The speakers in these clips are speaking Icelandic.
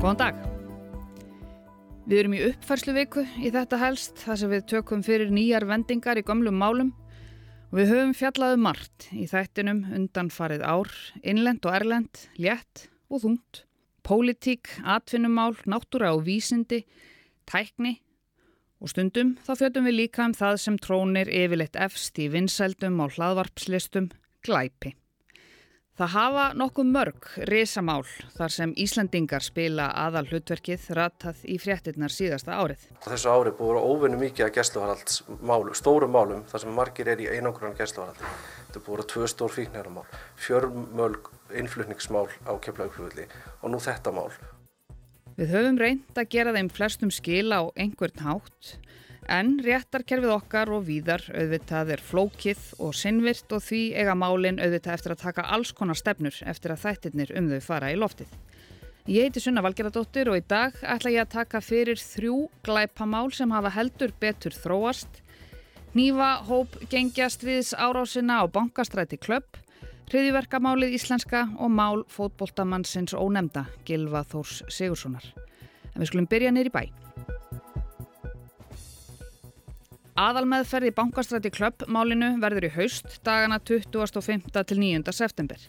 Góðan dag. Við erum í uppfærslu viku í þetta helst þar sem við tökum fyrir nýjar vendingar í gamlum málum og við höfum fjallaðu um margt í þættinum undan farið ár, innlend og erlend, létt og þungt, pólitík, atvinnumál, náttúra og vísindi, tækni og stundum þá fjöldum við líka um það sem trónir yfirleitt efst í vinsældum á hlaðvarpslistum, glæpi. Það hafa nokkuð mörg risamál þar sem Íslandingar spila aðal hlutverkið ratað í fréttinnar síðasta árið. Þessu árið búið að óvinni mikið að gæsluvaraldsmálum, stórum málum þar sem margir er í einangrunan gæsluvaraldi. Þetta búið að tvö stór fíknærumál, fjörmölg innflutningsmál á kemlaugflugulli og nú þetta mál. Við höfum reynd að gera þeim flestum skil á einhvern hátt En réttarkerfið okkar og víðar auðvitað er flókið og sinnvirt og því eiga málinn auðvitað eftir að taka alls konar stefnur eftir að þættirnir um þau fara í loftið. Ég heiti Sunna Valgeradóttir og í dag ætla ég að taka fyrir þrjú glæpamál sem hafa heldur betur þróast. Nýfa hóp gengja stríðs árásina á bankastræti klöpp, hriðiverkamálið íslenska og mál fótboltamannsins ónemda Gilva Þórs Sigurssonar. En við skulum byrja neyri bæ. Aðalmeðferð í bankastræti klöppmálinu verður í haust dagana 25. til 9. september.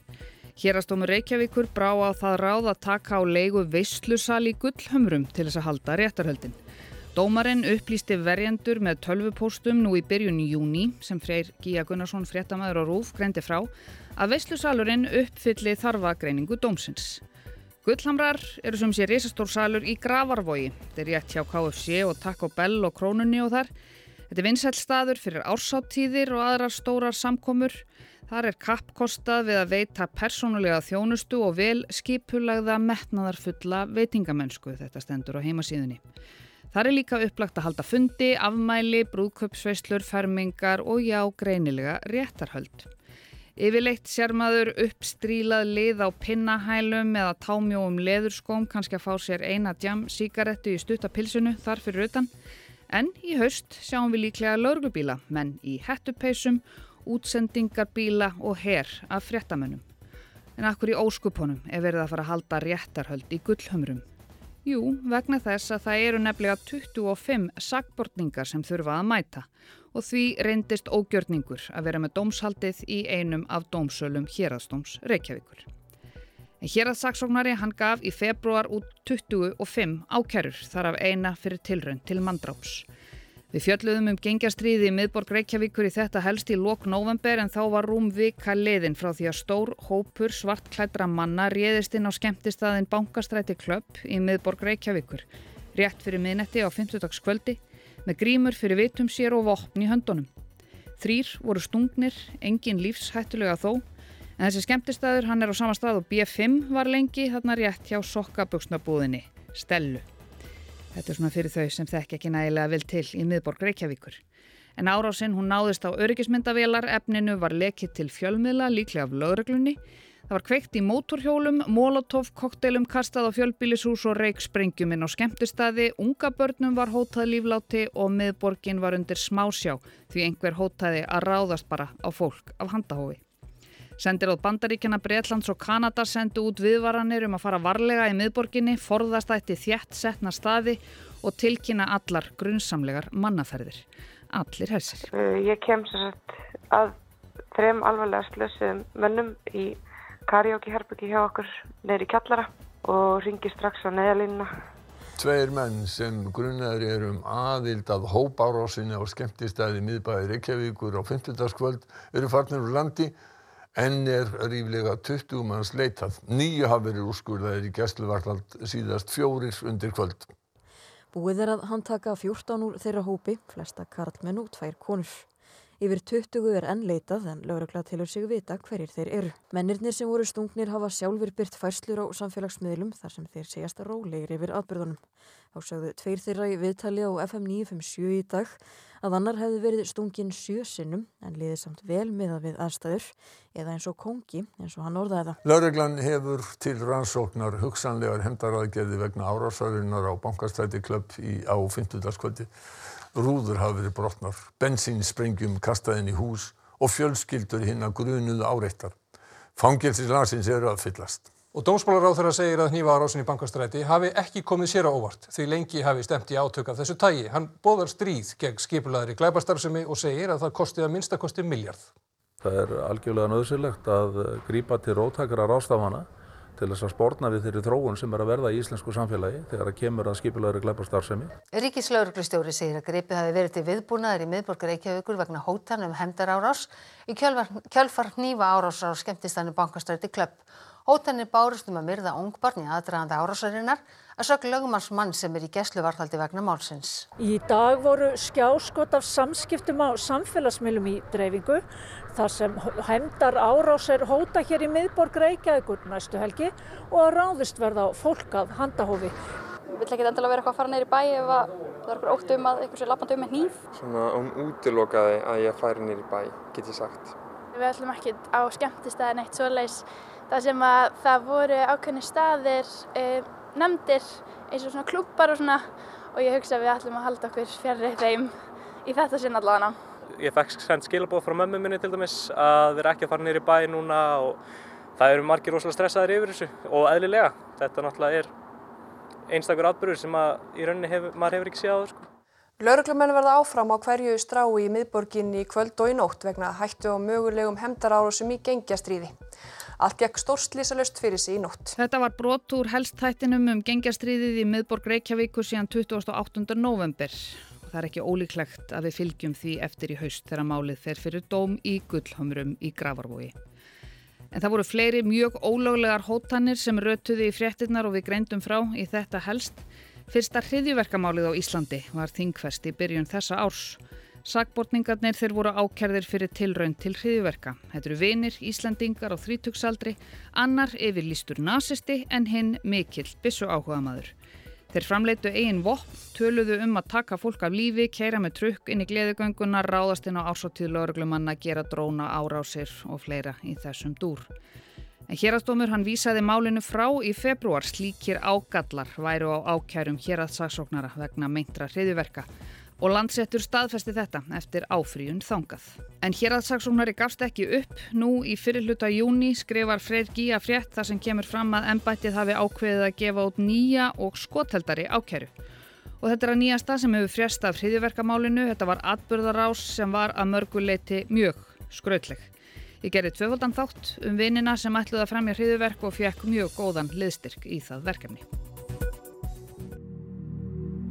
Hérastómur Reykjavíkur brá á það ráð að taka á leigu veistlusal í gullhumrum til þess að halda réttarhöldin. Dómarinn upplýsti verjendur með tölvupóstum nú í byrjun í júni sem Freyr Gíja Gunnarsson fréttamaður og Rúf greindi frá að veistlusalurinn uppfylli þarfagreiningu dómsins. Gullhamrar eru sem sé risastórsalur í Gravarvogi. Er rétt hjá KFC og Taco Bell og Krónunni og þar. Þetta er vinsælstaður fyrir ársáttíðir og aðrar stórar samkomur. Þar er kappkostað við að veita persónulega þjónustu og vel skipulagða metnaðarfulla veitingamennsku þetta stendur á heimasíðunni. Þar er líka upplagt að halda fundi, afmæli, brúðköpsveislur, fermingar og já, greinilega réttarhöld. Yfirleitt sér maður uppstrílað lið á pinnahælum eða támjóum leðurskóm, kannski að fá sér eina djam síkarettu í stuttapilsunu þar fyrir utan. En í haust sjáum við líklega lauruglubíla, menn í hettupeisum, útsendingarbíla og herr af fréttamönnum. En akkur í óskupunum er verið að fara að halda réttarhöld í gullhumrum. Jú, vegna þess að það eru nefnilega 25 sagbortningar sem þurfa að mæta og því reyndist ógjörningur að vera með dómshaldið í einum af dómsölum hérastóms Reykjavíkur. En hér að saksóknari hann gaf í februar út 25 ákerur þar af eina fyrir tilrönd til mandráps. Við fjöldluðum um gengjastriði í miðborg Reykjavíkur í þetta helst í lok november en þá var rúm vika liðin frá því að stór hópur svartklædra manna réðist inn á skemmtistæðin Bankastræti Klöpp í miðborg Reykjavíkur rétt fyrir miðnetti á 50. kvöldi með grímur fyrir vitum sér og vopn í höndunum. Þrýr voru stungnir, engin lífshættulega þó En þessi skemmtistæður, hann er á sama stað og B5 var lengi þarna rétt hjá sokkaböksnabúðinni, Stellu. Þetta er svona fyrir þau sem þekk ekki nægilega vel til í miðborg Reykjavíkur. En árásinn hún náðist á öryggismyndavélar, efninu var lekið til fjölmiðla, líklega af lögreglunni. Það var kveikt í mótorhjólum, molotov, kokteilum kastað á fjölbílishús og reiksprengjum inn á skemmtistæði, unga börnum var hótað lífláti og miðborgin var undir smásjá því einhver hótaði að ráðast bara á fólk af handahófi. Sendir á bandaríkjana Breitlands og Kanada sendu út viðvaranir um að fara varlega í miðborginni, forðast ætti þjætt setna staði og tilkynna allar grunnsamlegar mannaferðir. Allir hersir. Uh, ég kem sérsagt að þrem alvarlega slösum mönnum í karióki herbyggi hjá okkur neyri kjallara og ringi strax á neðalínuna. Tveir menn sem grunnaður er um aðild að hópárásinni á skemmtistæði miðbæði Reykjavíkur á 50. kvöld eru farnir úr landi enn er ríflega tuttugu manns leitað níu hafa verið úrskurðaðir í gæsluvarðhald síðast fjórir undir kvöld Búið er að handtaka 14 úr þeirra hópi, flesta karlmenn og tvær konur. Yfir 20 er enn leitað en lögregla tilur sig vita hverjir þeir eru. Mennirnir sem voru stungnir hafa sjálfur byrt færslur á samfélagsmiðlum þar sem þeir segjast rólegir yfir atbyrðunum. Þá sögðu tveir þeirra í viðtali á FM 957 í dag að annar hefði verið stungin sjö sinnum en liðið samt vel miða við aðstæður eða eins og kongi eins og hann orðaði það. Laureglan hefur til rannsóknar hugsanlegar hemdaraðgerði vegna árásarinnar á bankastæti klöpp á 50. kvöldi. Rúður hafi verið brotnar, bensínsprengjum kastaðin í hús og fjölskyldur hinn að grunuðu áreittar. Fangilsi landsins eru að fyllast. Og dómsmálaráþurra segir að hnífa árásin í bankastræti hafi ekki komið sér á óvart því lengi hafi stemt í átök af þessu tægi. Hann bóðar stríð gegn skipulaðri glæbastarfsemi og segir að það kosti að minnstakosti miljard. Það er algjörlega nöðsilegt að grípa til róttakara rástafana til þess að spórna við þeirri þróun sem er að verða í íslensku samfélagi þegar það kemur að skipulegri glæparstarfsemi. Ríkislauruglustjóri segir að gripið hafi verið til viðbúnaðar í miðborgar Reykjavíkur vegna hótan um hendar árás í kjölfar hnífa árás á skemmtistannu bankastræti klöpp. Hótanir bárust um að myrða ungbarn í aðdraganda árásarinnar að sög lögumanns mann sem er í gesluvartaldi vegna málsins. Í dag voru skjáskot af samskiptum á samfélagsmiðlum í dreifingu þar sem heimdar árásir hóta hér í miðborg Reykjavíkur næstu helgi og að ráðist verða á fólk að handahófi. Við viljum ekki endilega vera eitthvað að fara neyri bæ ef það er eitthvað ótt um að eitthvað sé lappandi um með hníf. Svona hún útilokaði að ég færi neyri bæ, get ég sagt. Við ætlum ekki á skemmtistæðin eitt svoleis þar sem að það voru ákveðni staðir um, nefndir eins og svona klúpar og svona og ég hugsa að við ætlum að halda okkur fjarrri þeim í þetta sinn allavega. Ég fekk sendt skilabóð frá mömmu minni til dæmis að vera ekki að fara nýri bæ núna og það eru margir rosalega stressaðir yfir þessu og eðlilega. Þetta náttúrulega er einstakur atbyrgur sem að í rauninni hef, maður hefur ekki séð á það. Sko. Lauruglumenn verða áfram á hverju strái í miðborginni í kvöld og í nótt vegna hættu á mögulegum hemdarárásum í gengjastríði. Allt gekk stórslísalust fyrir sig í nótt. Þetta var brot úr helstættinum um gengjastriðið í miðborg Reykjavíkur síðan 28. november. Það er ekki ólíklegt að við fylgjum því eftir í haust þegar málið fer fyrir dóm í gullhömrum í Gravarvogi. En það voru fleiri mjög ólöglegar hótanir sem rötuði í fréttinnar og við greindum frá í þetta helst. Fyrsta hriðjuverkamálið á Íslandi var þingfest í byrjun þessa árs. Sakbortningarnir þeir voru ákerðir fyrir tilraun til hriðverka. Þetta eru vinir, Íslandingar á þrítugsaldri, annar yfirlýstur nazisti en hinn mikill bissu áhuga maður. Þeir framleitu eigin vopp, töluðu um að taka fólk af lífi, keira með trukk inn í gleðugönguna, ráðast inn á ásóttíð lauruglumanna, gera dróna árásir og fleira í þessum dúr. En hérastómur hann vísaði málinu frá í februar slíkir ágallar væru á ákjærum héraðsaksóknara vegna meintra hriðverka og landsettur staðfesti þetta eftir áfríun þangað. En hér að saksóknari gafst ekki upp. Nú í fyrirluta júni skrifar Freyr Gíja frétt þar sem kemur fram að ennbættið hafi ákveðið að gefa út nýja og skotheldari ákæru. Og þetta er að nýjasta sem hefur frjast af hriðiverkamálinu. Þetta var atbyrðarás sem var að mörguleiti mjög skrautleg. Ég gerði tvöfaldan þátt um vinina sem ætluði að fremja hriðiverk og fekk mjög góðan liðstyrk í það verkefni.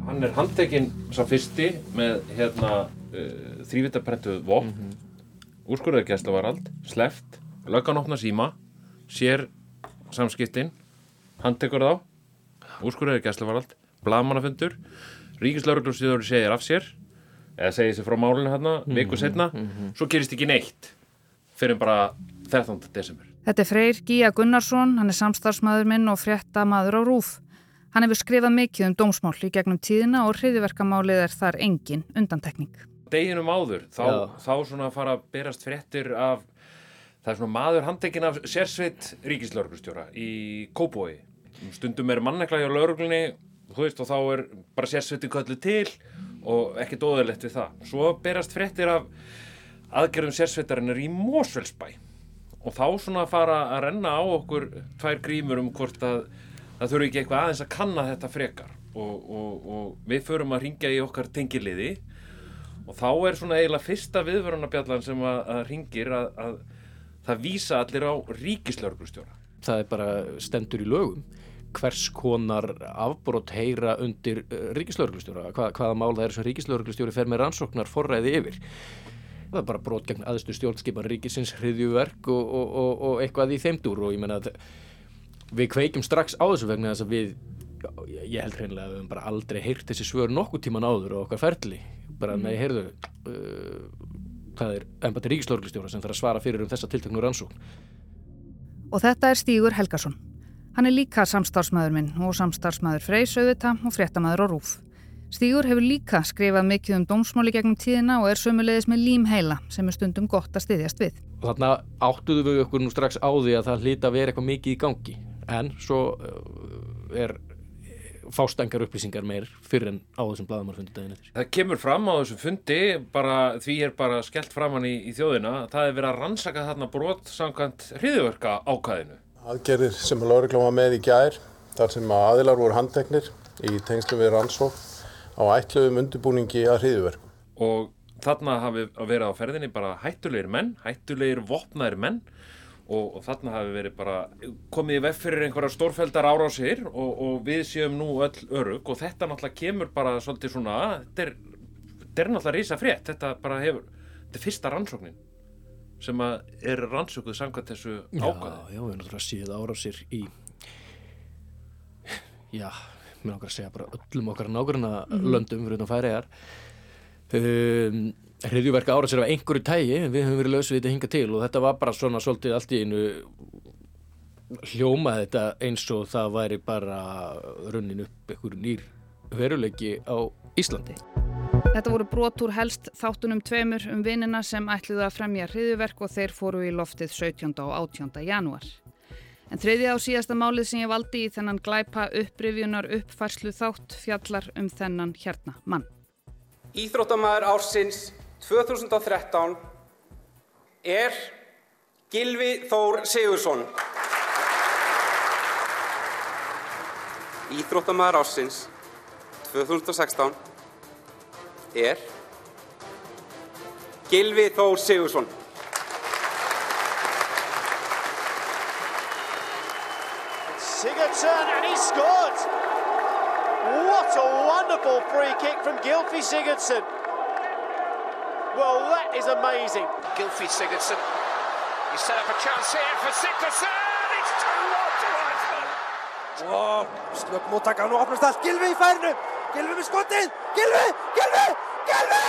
Hann er handtekinn sá fyrsti með hérna uh, þrývitaðprentuð vopn, mm -hmm. úrskurðarkjæsla var allt, sleft, lögganopna síma, sér samskiptinn, handtekur þá, úrskurðarkjæsla var allt, blamanafundur, ríkislauruglurstíður segir af sér, eða segir sér frá málinu hérna, mm -hmm. viku setna, mm -hmm. svo gerist ekki neitt fyrir bara 13. desember. Þetta er Freyr Gíja Gunnarsson, hann er samstarfsmaður minn og fréttamaður á Rúf. Hann hefur skrifað mikið um dómsmál í gegnum tíðina og hriðiverkamálið er þar engin undantekning. Deginum áður, þá, þá svona fara að berast fréttir af, það er svona maður handekinn af sérsveit ríkislaurglustjóra í Kóboi. Stundum er mannekla hjá lauruglunni, þú veist, og þá er bara sérsveitin köllu til og ekki dóðilegt við það. Svo berast fréttir af aðgerðum sérsveitarinnar í Mósfellsbæ og þá svona fara að renna á okkur tvær grímur um hvort að það þurfi ekki eitthvað aðeins að kanna þetta frekar. Og, og, og við förum að ringja í okkar tengiliði. Og þá er svona eiginlega fyrsta viðvörunabjallan sem að, að ringir að, að það vísa allir á ríkislauglustjóra. Það er bara stendur í lögum. Hvers konar afbrót heyra undir uh, ríkislauglustjóra, Hva, hvaða mál það er sem ríkislauglustjóri fer með rannsóknar forræði yfir. Það er bara brot gegn aðstu stjórnskipan ríkisins hriðjuverk og, og eitthvað í þeimdur og ég menna að við kveikjum strax á þessu vegna þess að við ég held hreinlega að við hefum bara aldrei heyrt þessi svör nokkuð tíman áður og okkar ferli. Bara með, mm. heyrðu uh, það er ennbætti ríkislauglistjóra sem þarf að svara fyrir um þessa tiltöknu rannsókn. Og þetta er Stígur Helgason. Hann er líka samstarfsmæður minn og samstarfsmæður Freysauðita og fréttamaður á Rúf Stígur hefur líka skrifað mikið um dómsmáli gegnum tíðina og er sömulegis með límheila sem er stundum gott að styðjast við. Og þarna áttuðu við okkur nú strax á því að það hlýta að vera eitthvað mikið í gangi en svo eh, er fástengar upplýsingar meir fyrir en á þessum bladamarfundi daginn eftir. Það kemur fram á þessum fundi, bara, því er bara skellt framann í, í þjóðina, það er verið að rannsaka þarna brot samkvæmt hriðverka ákæðinu. Aðgerðir sem að lauruglan var með í gær, þar sem að aðilar voru handteknir í tengslu við rannsók á ætluðum undirbúningi að hriðuverku. Og þarna hafi verið á ferðinni bara hættulegir menn, hættulegir vopnaðir menn og, og þarna hafi verið bara komið í vef fyrir einhverja stórfældar árásir og, og við séum nú öll örug og þetta náttúrulega kemur bara svolítið svona, þetta er, þetta er náttúrulega rísa frétt, þetta bara hefur, þetta er fyrsta rannsóknin sem að er rannsókuð samkvæmt þessu ákvæði. Já, já, við erum náttúrulega síðan árásir í, já, mér að segja bara öllum okkar nákvæmna mm löndum fyrir þetta færiðar. Um, hriðjuverka árásir af einhverju tægi, við höfum verið lausið þetta hinga til og þetta var bara svona svolítið allt í einu hljómað þetta eins og það væri bara runnin upp einhver nýr veruleiki á Íslandi. Þetta voru brotur helst þáttunum tveimur um vinnina sem ætluði að fremja hriðuverk og þeir fóru í loftið 17. og 18. janúar. En þriðja á síðasta málið sem ég valdi í þennan glæpa upprifjunar uppfærslu þátt fjallar um þennan hérna mann. Íþróttamæður ársins 2013 er Gilvi Þór Sigursson. Íþróttamæður ársins 2016 er Gilvi Þór Sigursson. Sigurdsson and he scored! What a wonderful free kick from Gylfi Sigurdsson. Well, that is amazing. Gylfi Sigurdsson. You set up a chance here for Sigurdsson. It's 2-1 to Iceland. Wow, slöpp móttaka nú opnast allt. Gylfi í færnu. Gylfi með skotið. Gylfi, Gylfi, Gylfi!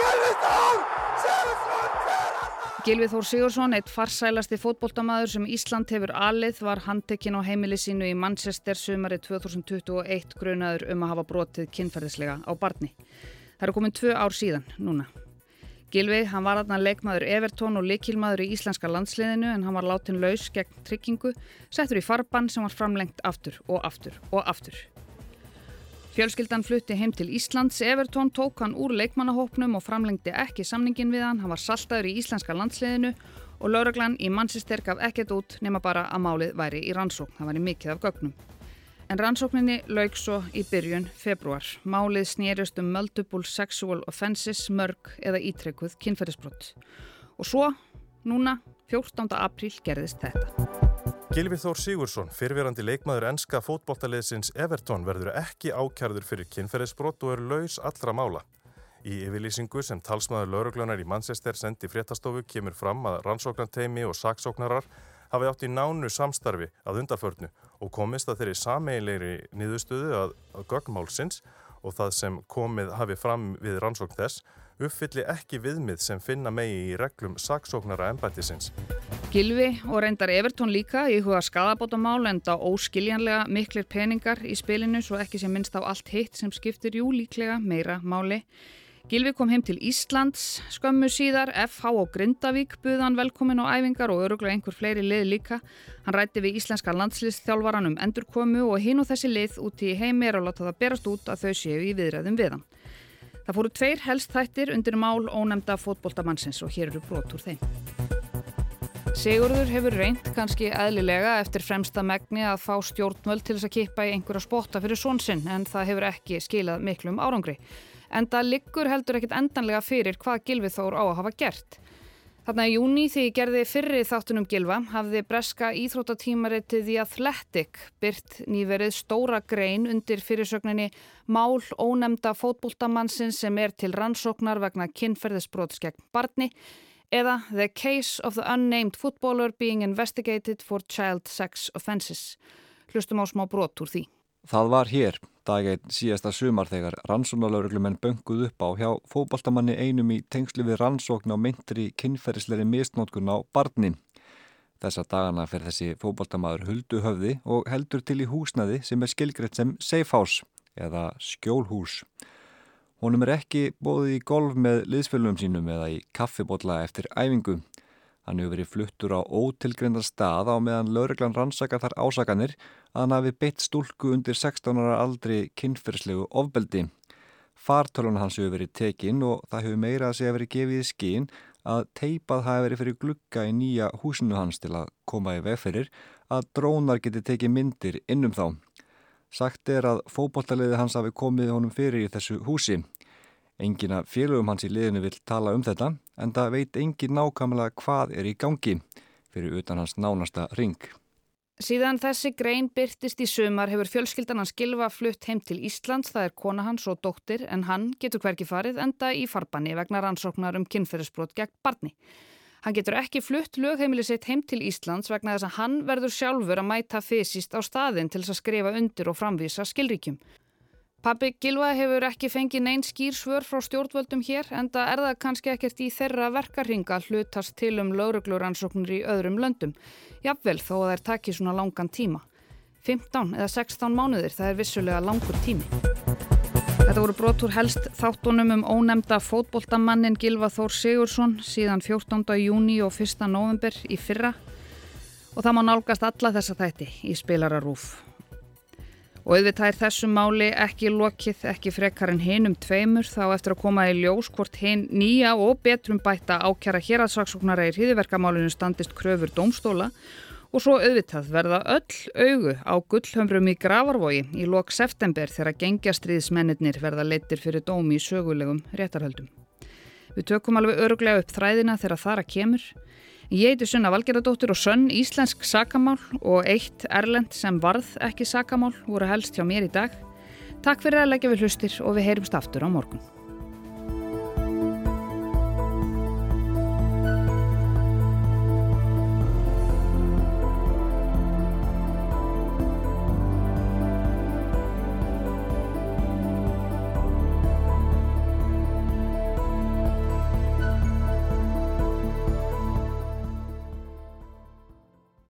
Gylfi Þór Sigursson fyrir. Gylfi Þór Sigursson, eitt farsælasti fótboltamaður sem Ísland hefur alið, var handtekinn á heimili sínu í Manchester sumari 2021 grunaður um að hafa brotið kynferðislega á barni. Það eru komin tvö ár síðan núna. Gilvi, hann var aðna leikmaður Evertón og likilmaður í íslenska landsliðinu en hann var látin laus gegn tryggingu, settur í farbann sem var framlengt aftur og aftur og aftur. Fjölskyldan flutti heim til Íslands, Evertón tók hann úr leikmannahópnum og framlengdi ekki samningin við hann, hann var saltaður í íslenska landsliðinu og lauraglan í Manchester gaf ekkert út nema bara að málið væri í rannsókn, það væri mikið af gögnum. En rannsókninni lauk svo í byrjun februar. Málið snýrjast um multiple sexual offenses, mörg eða ítrekkuð kynferðisbrott. Og svo, núna, 14. apríl gerðist þetta. Gilvi Þór Sigursson, fyrverandi leikmaður enska fótboltaliðsins Everton verður ekki ákjærður fyrir kynferðisbrott og er laus allra mála. Í yfirlýsingu sem talsmaður lauruglunar í Manchester sendi fréttastofu kemur fram að rannsóknarteimi og saksóknarar hafi átt í nánu samstarfi að undarförnu og komist að þeirri sameiginleiri niðurstöðu að, að gögnmálsins og það sem komið hafi fram við rannsókn þess uppfylli ekki viðmið sem finna megi í reglum saksóknara ennbættisins. Gilvi og reyndar Evertón líka í huga skadabótamál enda óskiljanlega miklir peningar í spilinu svo ekki sem minnst á allt hitt sem skiptir jú líklega meira máli. Gilvi kom heim til Íslands skömmu síðar, FH og Grindavík buðan velkomin á æfingar og öruglega einhver fleiri lið líka. Hann rætti við íslenska landsliðstjálfaran um endurkomu og hinn og þessi lið út í heimir og láta það berast út að þau séu í viðræðum við hann. Það fóru tveir helst þættir undir mál ónemda fótboltamannsins og hér eru brot úr þeim. Sigurður hefur reynd kannski eðlilega eftir fremsta megni að fá stjórnvöld til þess að kippa í einhverja spotta fyrir svonsinn en það hefur ekki skilað miklum árangri en það liggur heldur ekkit endanlega fyrir hvað Gilvi Þór á að hafa gert. Þarna í júni því gerði fyrri þáttunum Gilva hafði breska íþróttatímaritið The Athletic byrt nýverið stóra grein undir fyrirsögninni Mál ónemda fótbóltamannsins sem er til rannsóknar vegna kynferðisbróts gegn barni eða The Case of the Unnamed Footballer Being Investigated for Child Sex Offenses. Hlustum á smá brot úr því. Það var hér, daginn síðasta sumar þegar rannsónalauruglumenn bönguð upp á hjá fóbaltamanni einum í tengslu við rannsókn á myndri kynferðisleiri misnótkun á barnin. Þessa dagana fer þessi fóbaltamaður huldu höfði og heldur til í húsnaði sem er skilgreitt sem safe house eða skjólhús. Honum er ekki bóðið í golf með liðsfélugum sínum eða í kaffibotla eftir æfingu. Hann hefur verið fluttur á ótilgrindar stað á meðan lauruglan rannsaka þar ásakanir að hann hafi beitt stúlku undir 16 ára aldri kynferðslegu ofbeldi. Fartölun hans hefur verið tekinn og það hefur meira að segja verið gefið í skín að teipað hafi verið fyrir glugga í nýja húsinu hans til að koma í vegferir að drónar geti tekið myndir innum þá. Sagt er að fókbóltaliði hans hafi komið honum fyrir í þessu húsi. Engina félögum hans í liðinu vil tala um þetta en það veit engin nákvæmlega hvað er í gangi fyrir utan hans nánasta ring. Síðan þessi grein byrtist í sumar hefur fjölskyldan hans Gilva flutt heim til Íslands, það er kona hans og dóttir, en hann getur hverki farið enda í farbanni vegna rannsóknar um kynferðisbrot gegn barni. Hann getur ekki flutt lögheimili sitt heim til Íslands vegna þess að hann verður sjálfur að mæta fysiskt á staðin til þess að skrifa undir og framvísa skilríkjum. Pabbi Gilva hefur ekki fengið neinn skýrsvör frá stjórnvöldum hér en það er það kannski ekkert í þeirra verkarhinga hlutast til um laurugluransóknir í öðrum löndum. Jafnvel þó að það er takið svona langan tíma. 15 eða 16 mánuðir, það er vissulega langur tími. Þetta voru brotur helst þáttunum um ónemda fótboltamannin Gilva Þór Sigursson síðan 14. júni og 1. november í fyrra og það má nálgast alla þessa þætti í spilararúf. Og auðvitað er þessum máli ekki lokið, ekki frekar en hinum tveimur þá eftir að koma í ljós hvort hinn nýja og betrum bætta ákjara héraðsaksóknara í hriðiverkamálinu standist kröfur dómstóla og svo auðvitað verða öll augu á gullhömrum í Gravarvogi í lok september þegar gengjastriðismennir verða leittir fyrir dómi í sögulegum réttarhöldum. Við tökum alveg öruglega upp þræðina þegar þara kemur Ég heiti Sunna Valgeradóttir og sönn íslensk sakamál og eitt erlend sem varð ekki sakamál voru helst hjá mér í dag. Takk fyrir að leggja við hlustir og við heyrumst aftur á morgun.